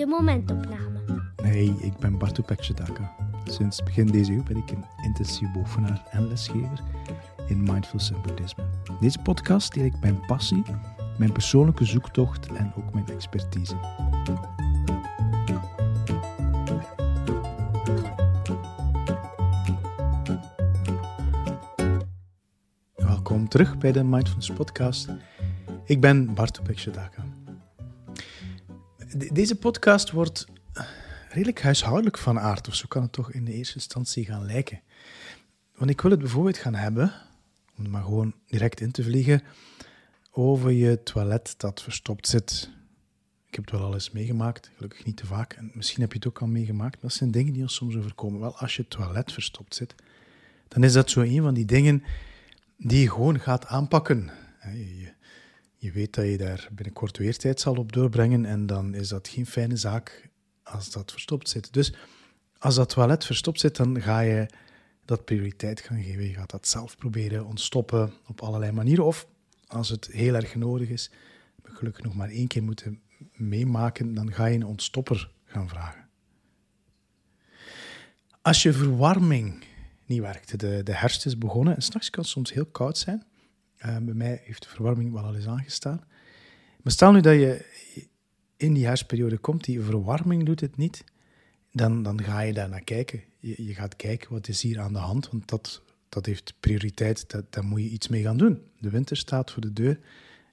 de momentopname. Hey, ik ben Bartu Pekjedaka. Sinds begin deze eeuw ben ik een intensief bovenaar en lesgever in Mindfulness en Boeddhisme. Deze podcast deel ik mijn passie, mijn persoonlijke zoektocht en ook mijn expertise. Welkom terug bij de Mindfulness Podcast. Ik ben Bartu Pekjedaka. Deze podcast wordt redelijk huishoudelijk van aard, of zo kan het toch in de eerste instantie gaan lijken. Want ik wil het bijvoorbeeld gaan hebben, om er maar gewoon direct in te vliegen, over je toilet dat verstopt zit. Ik heb het wel al eens meegemaakt, gelukkig niet te vaak. En misschien heb je het ook al meegemaakt. Dat zijn dingen die ons soms overkomen. Wel, als je toilet verstopt zit, dan is dat zo een van die dingen die je gewoon gaat aanpakken. Je, je weet dat je daar binnenkort weer tijd zal op doorbrengen en dan is dat geen fijne zaak als dat verstopt zit. Dus als dat toilet verstopt zit, dan ga je dat prioriteit gaan geven. Je gaat dat zelf proberen ontstoppen op allerlei manieren. Of als het heel erg nodig is, gelukkig nog maar één keer moeten meemaken, dan ga je een ontstopper gaan vragen. Als je verwarming niet werkt, de, de herfst is begonnen en s'nachts kan het soms heel koud zijn. Uh, bij mij heeft de verwarming wel al eens aangestaan. Maar stel nu dat je in die herfstperiode komt, die verwarming doet het niet, dan, dan ga je daar naar kijken. Je, je gaat kijken wat is hier aan de hand, want dat, dat heeft prioriteit, dat, daar moet je iets mee gaan doen. De winter staat voor de deur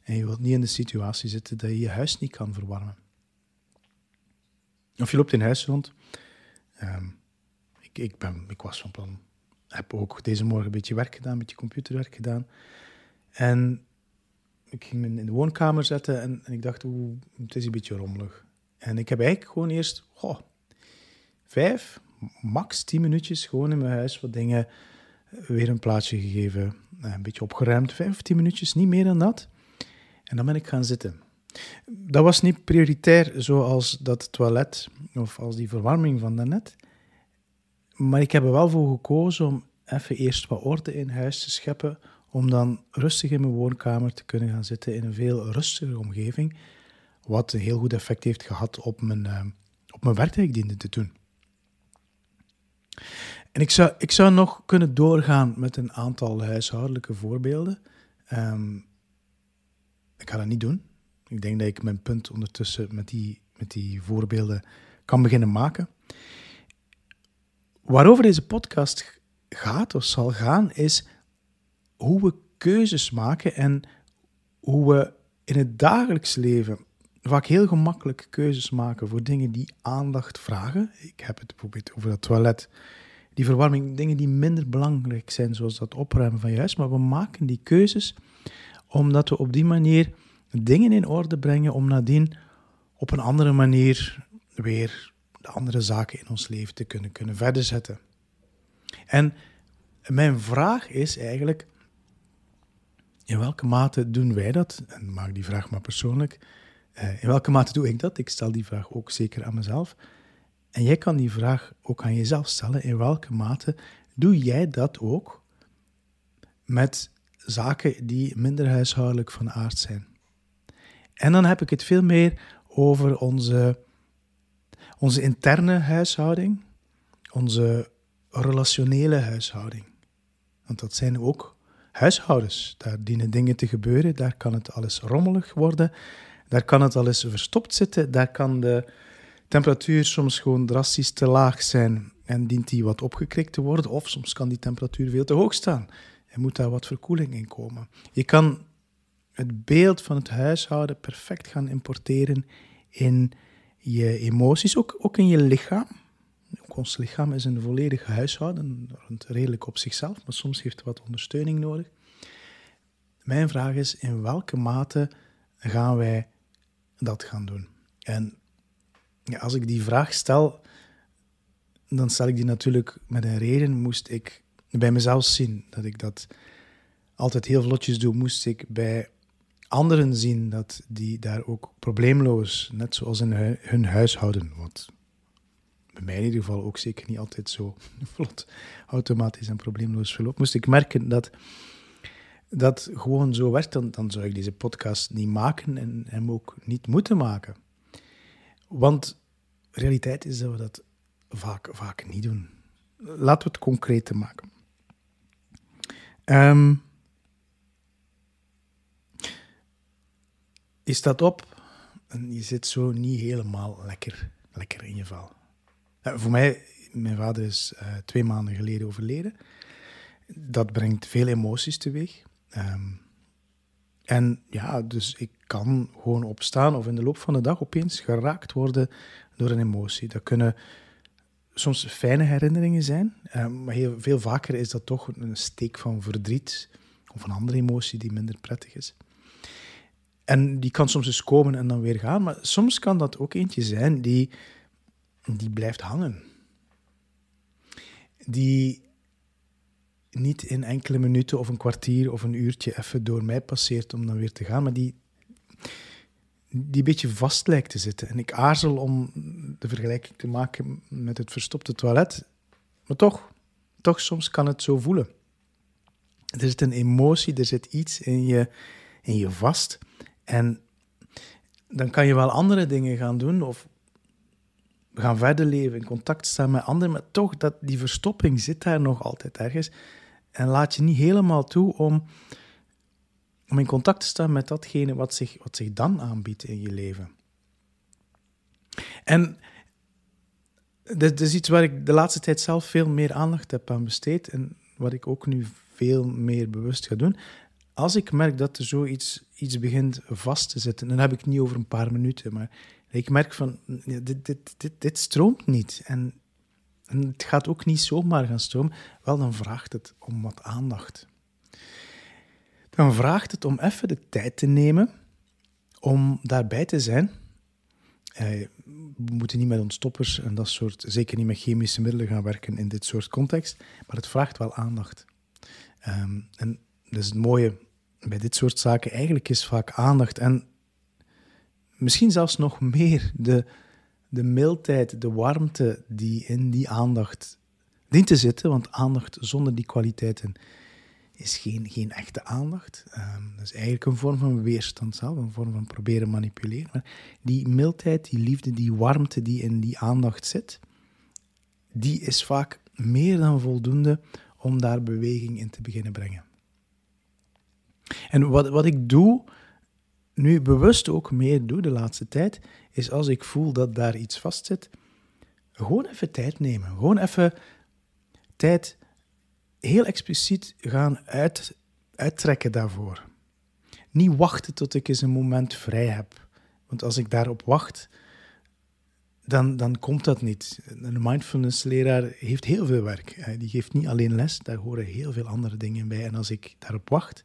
en je wilt niet in de situatie zitten dat je je huis niet kan verwarmen. Of je loopt in huis rond. Um, ik, ik, ben, ik was van plan, heb ook deze morgen een beetje werk gedaan, een beetje computerwerk gedaan. En ik ging me in de woonkamer zetten en, ik dacht, het is een beetje rommelig. En ik heb eigenlijk gewoon eerst goh, vijf, max tien minuutjes gewoon in mijn huis wat dingen weer een plaatsje gegeven. Eh, een beetje opgeruimd, vijf, tien minuutjes, niet meer dan dat. En dan ben ik gaan zitten. Dat was niet prioritair zoals dat toilet of als die verwarming van daarnet. Maar ik heb er wel voor gekozen om even eerst wat orde in huis te scheppen, om dan rustig in mijn woonkamer te kunnen gaan zitten in een veel rustigere omgeving, wat een heel goed effect heeft gehad op mijn, uh, op mijn werk dat ik diende te doen. En ik zou, ik zou nog kunnen doorgaan met een aantal huishoudelijke voorbeelden. Um, ik ga dat niet doen. Ik denk dat ik mijn punt ondertussen met die, met die voorbeelden kan beginnen maken. Waarover deze podcast gaat of zal gaan, is hoe we keuzes maken en hoe we in het dagelijks leven vaak heel gemakkelijk keuzes maken voor dingen die aandacht vragen. Ik heb het bijvoorbeeld over dat toilet, die verwarming, dingen die minder belangrijk zijn, zoals dat opruimen van je huis. Maar we maken die keuzes omdat we op die manier dingen in orde brengen om nadien op een andere manier weer de andere zaken in ons leven te kunnen, kunnen verder zetten. En mijn vraag is eigenlijk, in welke mate doen wij dat? En maak die vraag maar persoonlijk. Uh, in welke mate doe ik dat? Ik stel die vraag ook zeker aan mezelf. En jij kan die vraag ook aan jezelf stellen. In welke mate doe jij dat ook met zaken die minder huishoudelijk van aard zijn? En dan heb ik het veel meer over onze, onze interne huishouding, onze relationele huishouding. Want dat zijn ook huishoudens. Daar dienen dingen te gebeuren, daar kan het alles rommelig worden, daar kan het alles verstopt zitten, daar kan de temperatuur soms gewoon drastisch te laag zijn en dient die wat opgekrikt te worden, of soms kan die temperatuur veel te hoog staan en moet daar wat verkoeling in komen. Je kan het beeld van het huishouden perfect gaan importeren in je emoties, ook, ook in je lichaam. Ook ons lichaam is een volledig huishouden, redelijk op zichzelf, maar soms heeft het wat ondersteuning nodig. Mijn vraag is, in welke mate gaan wij dat gaan doen? En ja, als ik die vraag stel, dan stel ik die natuurlijk met een reden. Moest ik bij mezelf zien dat ik dat altijd heel vlotjes doe, moest ik bij anderen zien dat die daar ook probleemloos, net zoals in hun huishouden, wat bij mij in ieder geval ook zeker niet altijd zo vlot, automatisch en probleemloos verloopt, moest ik merken dat dat gewoon zo werkt, dan, dan zou ik deze podcast niet maken en hem ook niet moeten maken. Want realiteit is dat we dat vaak, vaak niet doen. Laten we het concreet maken. Um, je staat op en je zit zo niet helemaal lekker, lekker in je val. Uh, voor mij, mijn vader is uh, twee maanden geleden overleden. Dat brengt veel emoties teweeg. Um, en ja, dus ik kan gewoon opstaan of in de loop van de dag opeens geraakt worden door een emotie. Dat kunnen soms fijne herinneringen zijn, um, maar heel, veel vaker is dat toch een steek van verdriet of een andere emotie die minder prettig is. En die kan soms eens komen en dan weer gaan, maar soms kan dat ook eentje zijn die, die blijft hangen. Die niet in enkele minuten of een kwartier of een uurtje even door mij passeert om dan weer te gaan, maar die, die een beetje vast lijkt te zitten. En ik aarzel om de vergelijking te maken met het verstopte toilet, maar toch, toch soms kan het zo voelen. Er zit een emotie, er zit iets in je, in je vast. En dan kan je wel andere dingen gaan doen of gaan verder leven, in contact staan met anderen, maar toch, dat, die verstopping zit daar nog altijd ergens. En laat je niet helemaal toe om, om in contact te staan met datgene wat zich, wat zich dan aanbiedt in je leven. En dat is iets waar ik de laatste tijd zelf veel meer aandacht heb aan besteed en wat ik ook nu veel meer bewust ga doen. Als ik merk dat er zoiets iets begint vast te zitten, dan heb ik het niet over een paar minuten, maar ik merk van, dit, dit, dit, dit stroomt niet. En, en het gaat ook niet zomaar gaan stromen. Wel, dan vraagt het om wat aandacht. Dan vraagt het om even de tijd te nemen om daarbij te zijn. Eh, we moeten niet met ontstoppers en dat soort, zeker niet met chemische middelen gaan werken in dit soort context, maar het vraagt wel aandacht. Um, en dat is het mooie bij dit soort zaken. Eigenlijk is vaak aandacht en misschien zelfs nog meer de, de mildheid, de warmte die in die aandacht dient te zitten. Want aandacht zonder die kwaliteiten is geen, geen echte aandacht. Um, dat is eigenlijk een vorm van weerstand zelf, een vorm van proberen manipuleren. Maar die mildheid, die liefde, die warmte die in die aandacht zit, die is vaak meer dan voldoende om daar beweging in te beginnen brengen. En wat, wat ik doe, nu bewust ook meer doe de laatste tijd, is als ik voel dat daar iets vastzit, gewoon even tijd nemen. Gewoon even tijd heel expliciet gaan uit, uittrekken daarvoor. Niet wachten tot ik eens een moment vrij heb. Want als ik daarop wacht, dan, dan komt dat niet. Een mindfulness-leraar heeft heel veel werk. Die geeft niet alleen les, daar horen heel veel andere dingen bij. En als ik daarop wacht,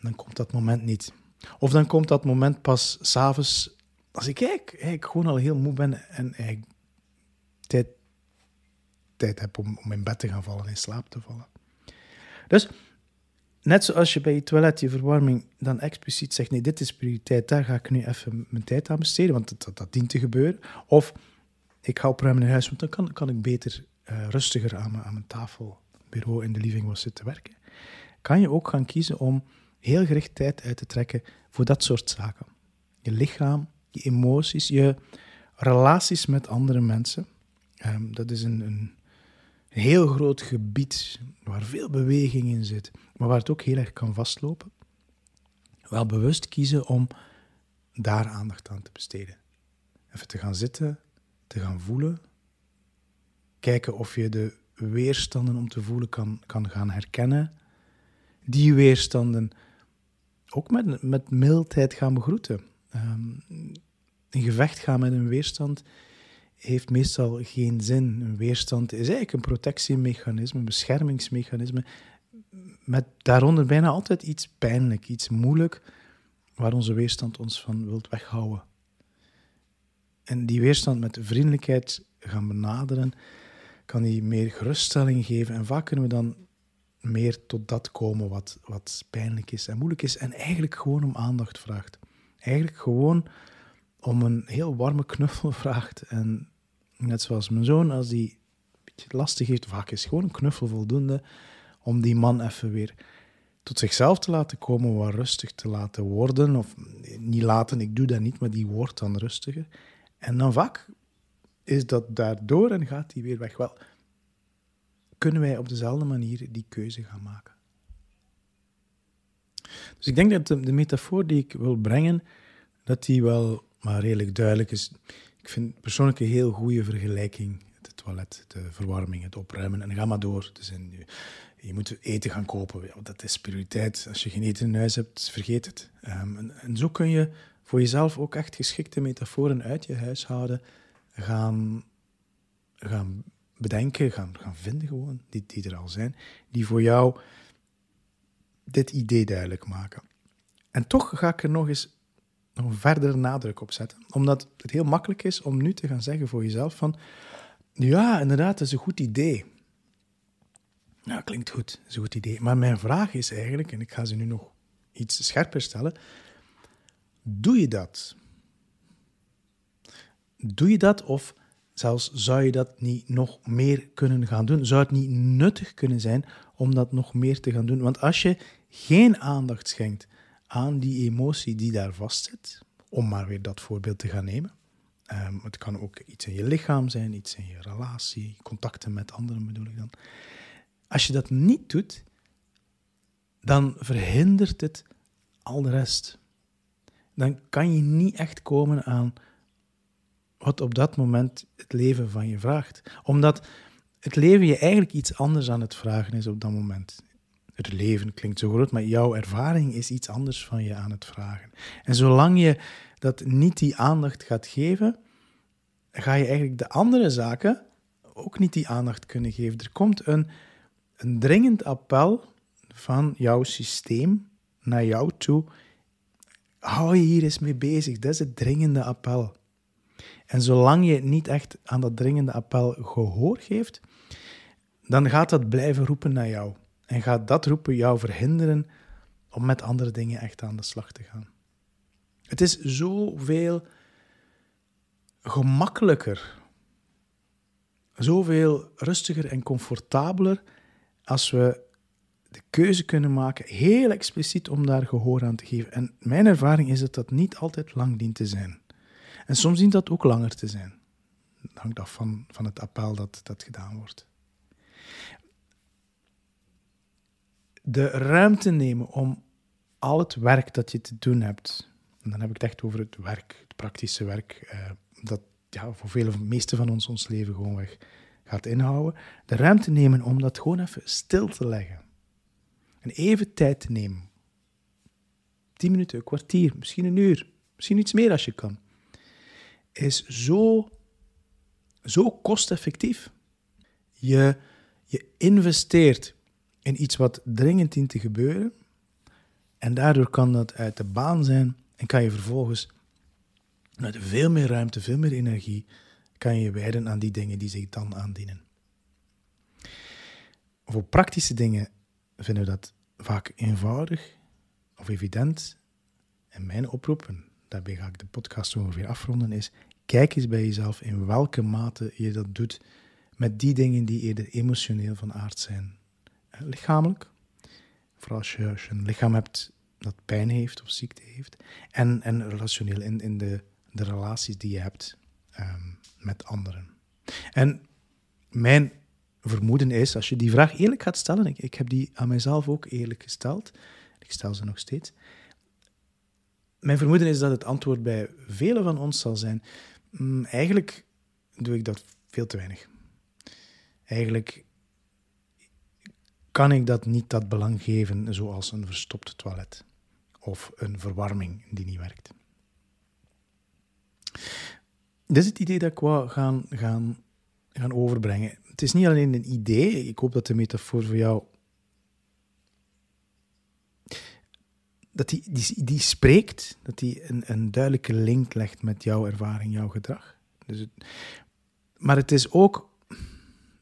dan komt dat moment niet. Of dan komt dat moment pas s'avonds, als ik kijk, ik gewoon al heel moe ben en ik tijd, tijd heb om, om in bed te gaan vallen, in slaap te vallen. Dus net zoals je bij je toilet je verwarming dan expliciet zegt: nee, dit is prioriteit, daar ga ik nu even mijn tijd aan besteden, want dat, dat, dient te gebeuren. Of ik ga opruimen in huis, want dan kan, kan ik beter uh, rustiger aan mijn, aan mijn tafel, bureau in de living was zitten werken. Kan je ook gaan kiezen om heel gericht tijd uit te trekken voor dat soort zaken. Je lichaam, je emoties, je relaties met andere mensen. Um, dat is een, een heel groot gebied waar veel beweging in zit, maar waar het ook heel erg kan vastlopen. Wel bewust kiezen om daar aandacht aan te besteden. Even te gaan zitten, te gaan voelen. Kijken of je de weerstanden om te voelen kan, kan gaan herkennen. Die weerstanden ook met, met mildheid gaan begroeten. Um, een gevecht gaan met een weerstand heeft meestal geen zin. Een weerstand is eigenlijk een protectiemechanisme, een beschermingsmechanisme, met daaronder bijna altijd iets pijnlijk, iets moeilijk, waar onze weerstand ons van wilt weghouden. En die weerstand met vriendelijkheid gaan benaderen, kan die meer geruststelling geven. En vaak kunnen we dan meer tot dat komen wat, wat pijnlijk is en moeilijk is. En eigenlijk gewoon om aandacht vraagt. Eigenlijk gewoon om een heel warme knuffel vraagt. En net zoals mijn zoon, als die een beetje lastig heeft, vaak is gewoon een knuffel voldoende om die man even weer tot zichzelf te laten komen, wat rustig te laten worden. Of niet laten, ik doe dat niet, maar die wordt dan rustiger. En dan vaak is dat daardoor en gaat die weer weg. Wel, kunnen wij op dezelfde manier die keuze gaan maken. Dus ik denk dat de, metafoor die ik wil brengen, dat die wel maar redelijk duidelijk is. Ik vind persoonlijk een heel goede vergelijking. Het toilet, de verwarming, het opruimen en ga maar door. Dus in, je moet eten gaan kopen. dat is prioriteit. Als je geen eten in huis hebt, vergeet het. Ehm, en, en, zo kun je voor jezelf ook echt geschikte metaforen uit je huishouden gaan, gaan bedenken, gaan, gaan vinden gewoon, die, die er al zijn, die voor jou dit idee duidelijk maken. En toch ga ik er nog eens nog verder nadruk op zetten, omdat het heel makkelijk is om nu te gaan zeggen voor jezelf van, ja, inderdaad, dat is een goed idee. Nou, klinkt goed, dat is een goed idee. Maar mijn vraag is eigenlijk, en ik ga ze nu nog iets scherper stellen, doe je dat? Doe je dat of zelfs zou je dat niet nog meer kunnen gaan doen? Zou het niet nuttig kunnen zijn om dat nog meer te gaan doen? Want als je geen aandacht schenkt aan die emotie die daar vastzit, om maar weer dat voorbeeld te gaan nemen. Um, het kan ook iets in je lichaam zijn, iets in je relatie, contacten met anderen bedoel ik dan. Als je dat niet doet, dan verhindert het al de rest. Dan kan je niet echt komen aan wat op dat moment het leven van je vraagt. Omdat het leven je eigenlijk iets anders aan het vragen is op dat moment. Het leven klinkt zo groot, maar jouw ervaring is iets anders van je aan het vragen. En zolang je dat niet die aandacht gaat geven, ga je eigenlijk de andere zaken ook niet die aandacht kunnen geven. Er komt een, een dringend appel van jouw systeem naar jou toe. Hou je hier eens mee bezig, dat is het dringende appel. En zolang je niet echt aan dat dringende appel gehoor geeft, dan gaat dat blijven roepen naar jou. En gaat dat roepen jou verhinderen om met andere dingen echt aan de slag te gaan. Het is zoveel gemakkelijker, zoveel rustiger en comfortabeler als we de keuze kunnen maken, heel expliciet om daar gehoor aan te geven. En mijn ervaring is dat dat niet altijd lang dient te zijn. En soms dient dat ook langer te zijn. Dat hangt af van, van het appel dat, dat gedaan wordt. De ruimte nemen om al het werk dat je te doen hebt, en dan heb ik het echt over het werk, het praktische werk, eh, dat ja, voor vele, de meeste van ons ons leven gewoon weg gaat inhouden. De ruimte nemen om dat gewoon even stil te leggen. En even tijd te nemen. Tien minuten, een kwartier, misschien een uur, misschien iets meer als je kan is zo, zo kosteffectief. Je, je investeert in iets wat dringend dient te gebeuren. En daardoor kan dat uit de baan zijn en kan je vervolgens met veel meer ruimte, veel meer energie, kan je wijden aan die dingen die zich dan aandienen. Voor praktische dingen vinden we dat vaak eenvoudig of evident. En mijn oproep, daarbij ga ik de podcast ongeveer afronden, is kijk eens bij jezelf in welke mate je dat doet met die dingen die eerder emotioneel van aard zijn. Lichamelijk, vooral als je, als je, een lichaam hebt dat pijn heeft of ziekte heeft, en, en relationeel in, in de, de relaties die je hebt ehm, met anderen. En mijn vermoeden is, als je die vraag eerlijk gaat stellen, ik, ik heb die aan mijzelf ook eerlijk gesteld, ik stel ze nog steeds, mijn vermoeden is dat het antwoord bij velen van ons zal zijn: mm, eigenlijk doe ik dat veel te weinig. Eigenlijk kan ik dat niet dat belang geven zoals een verstopt toilet of een verwarming die niet werkt. Dit is het idee dat ik wou gaan, gaan, gaan overbrengen. Het is niet alleen een idee, ik hoop dat de metafoor voor jou dat die, die, spreekt, dat die een, een duidelijke link legt met jouw ervaring, jouw gedrag. Dus maar het is ook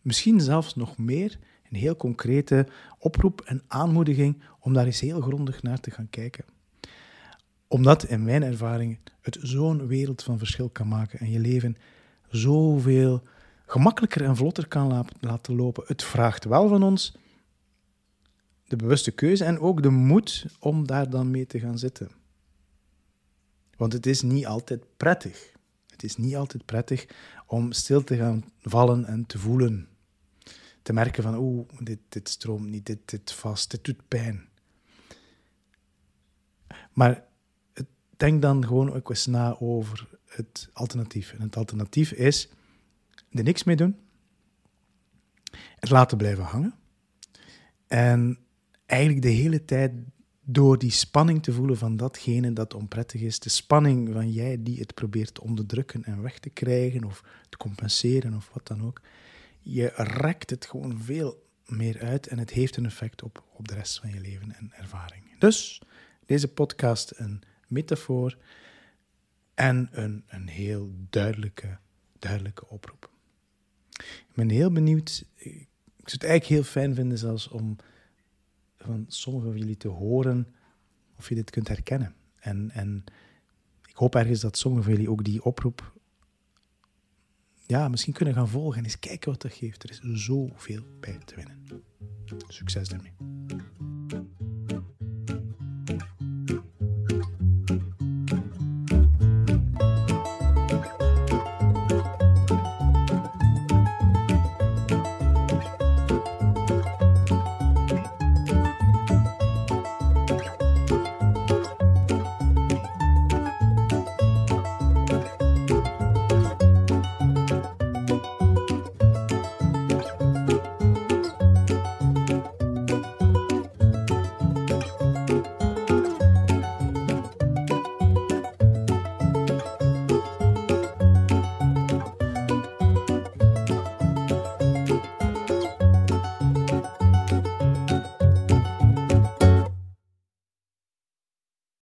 misschien zelfs nog meer een heel concrete oproep en aanmoediging om daar eens heel grondig naar te gaan kijken. Omdat in mijn ervaring het zo'n wereld van verschil kan maken en je leven zoveel gemakkelijker en vlotter kan laten lopen. Het vraagt wel van ons de bewuste keuze en ook de moed om daar dan mee te gaan zitten. Want het is niet altijd prettig. Het is niet altijd prettig om stil te gaan vallen en te voelen. Te merken van, oeh, dit, dit stroomt niet, dit vast, dit doet pijn. Maar denk dan gewoon ook eens na over het alternatief. En het alternatief is er niks mee doen, het laten blijven hangen en eigenlijk de hele tijd door die spanning te voelen van datgene dat onprettig is, de spanning van jij die het probeert te onderdrukken en weg te krijgen of te compenseren of wat dan ook, je rekt het gewoon veel meer uit en het heeft een effect op, op de rest van je leven en ervaring. Dus deze podcast een metafoor en een, een heel duidelijke, duidelijke oproep. Ik ben heel benieuwd. Ik zou het eigenlijk heel fijn vinden zelfs om van sommigen van jullie te horen of je dit kunt herkennen. En, en ik hoop ergens dat sommigen van jullie ook die oproep ja, misschien kunnen gaan volgen en eens kijken wat dat geeft. Er is zoveel bij te winnen. Succes daarmee.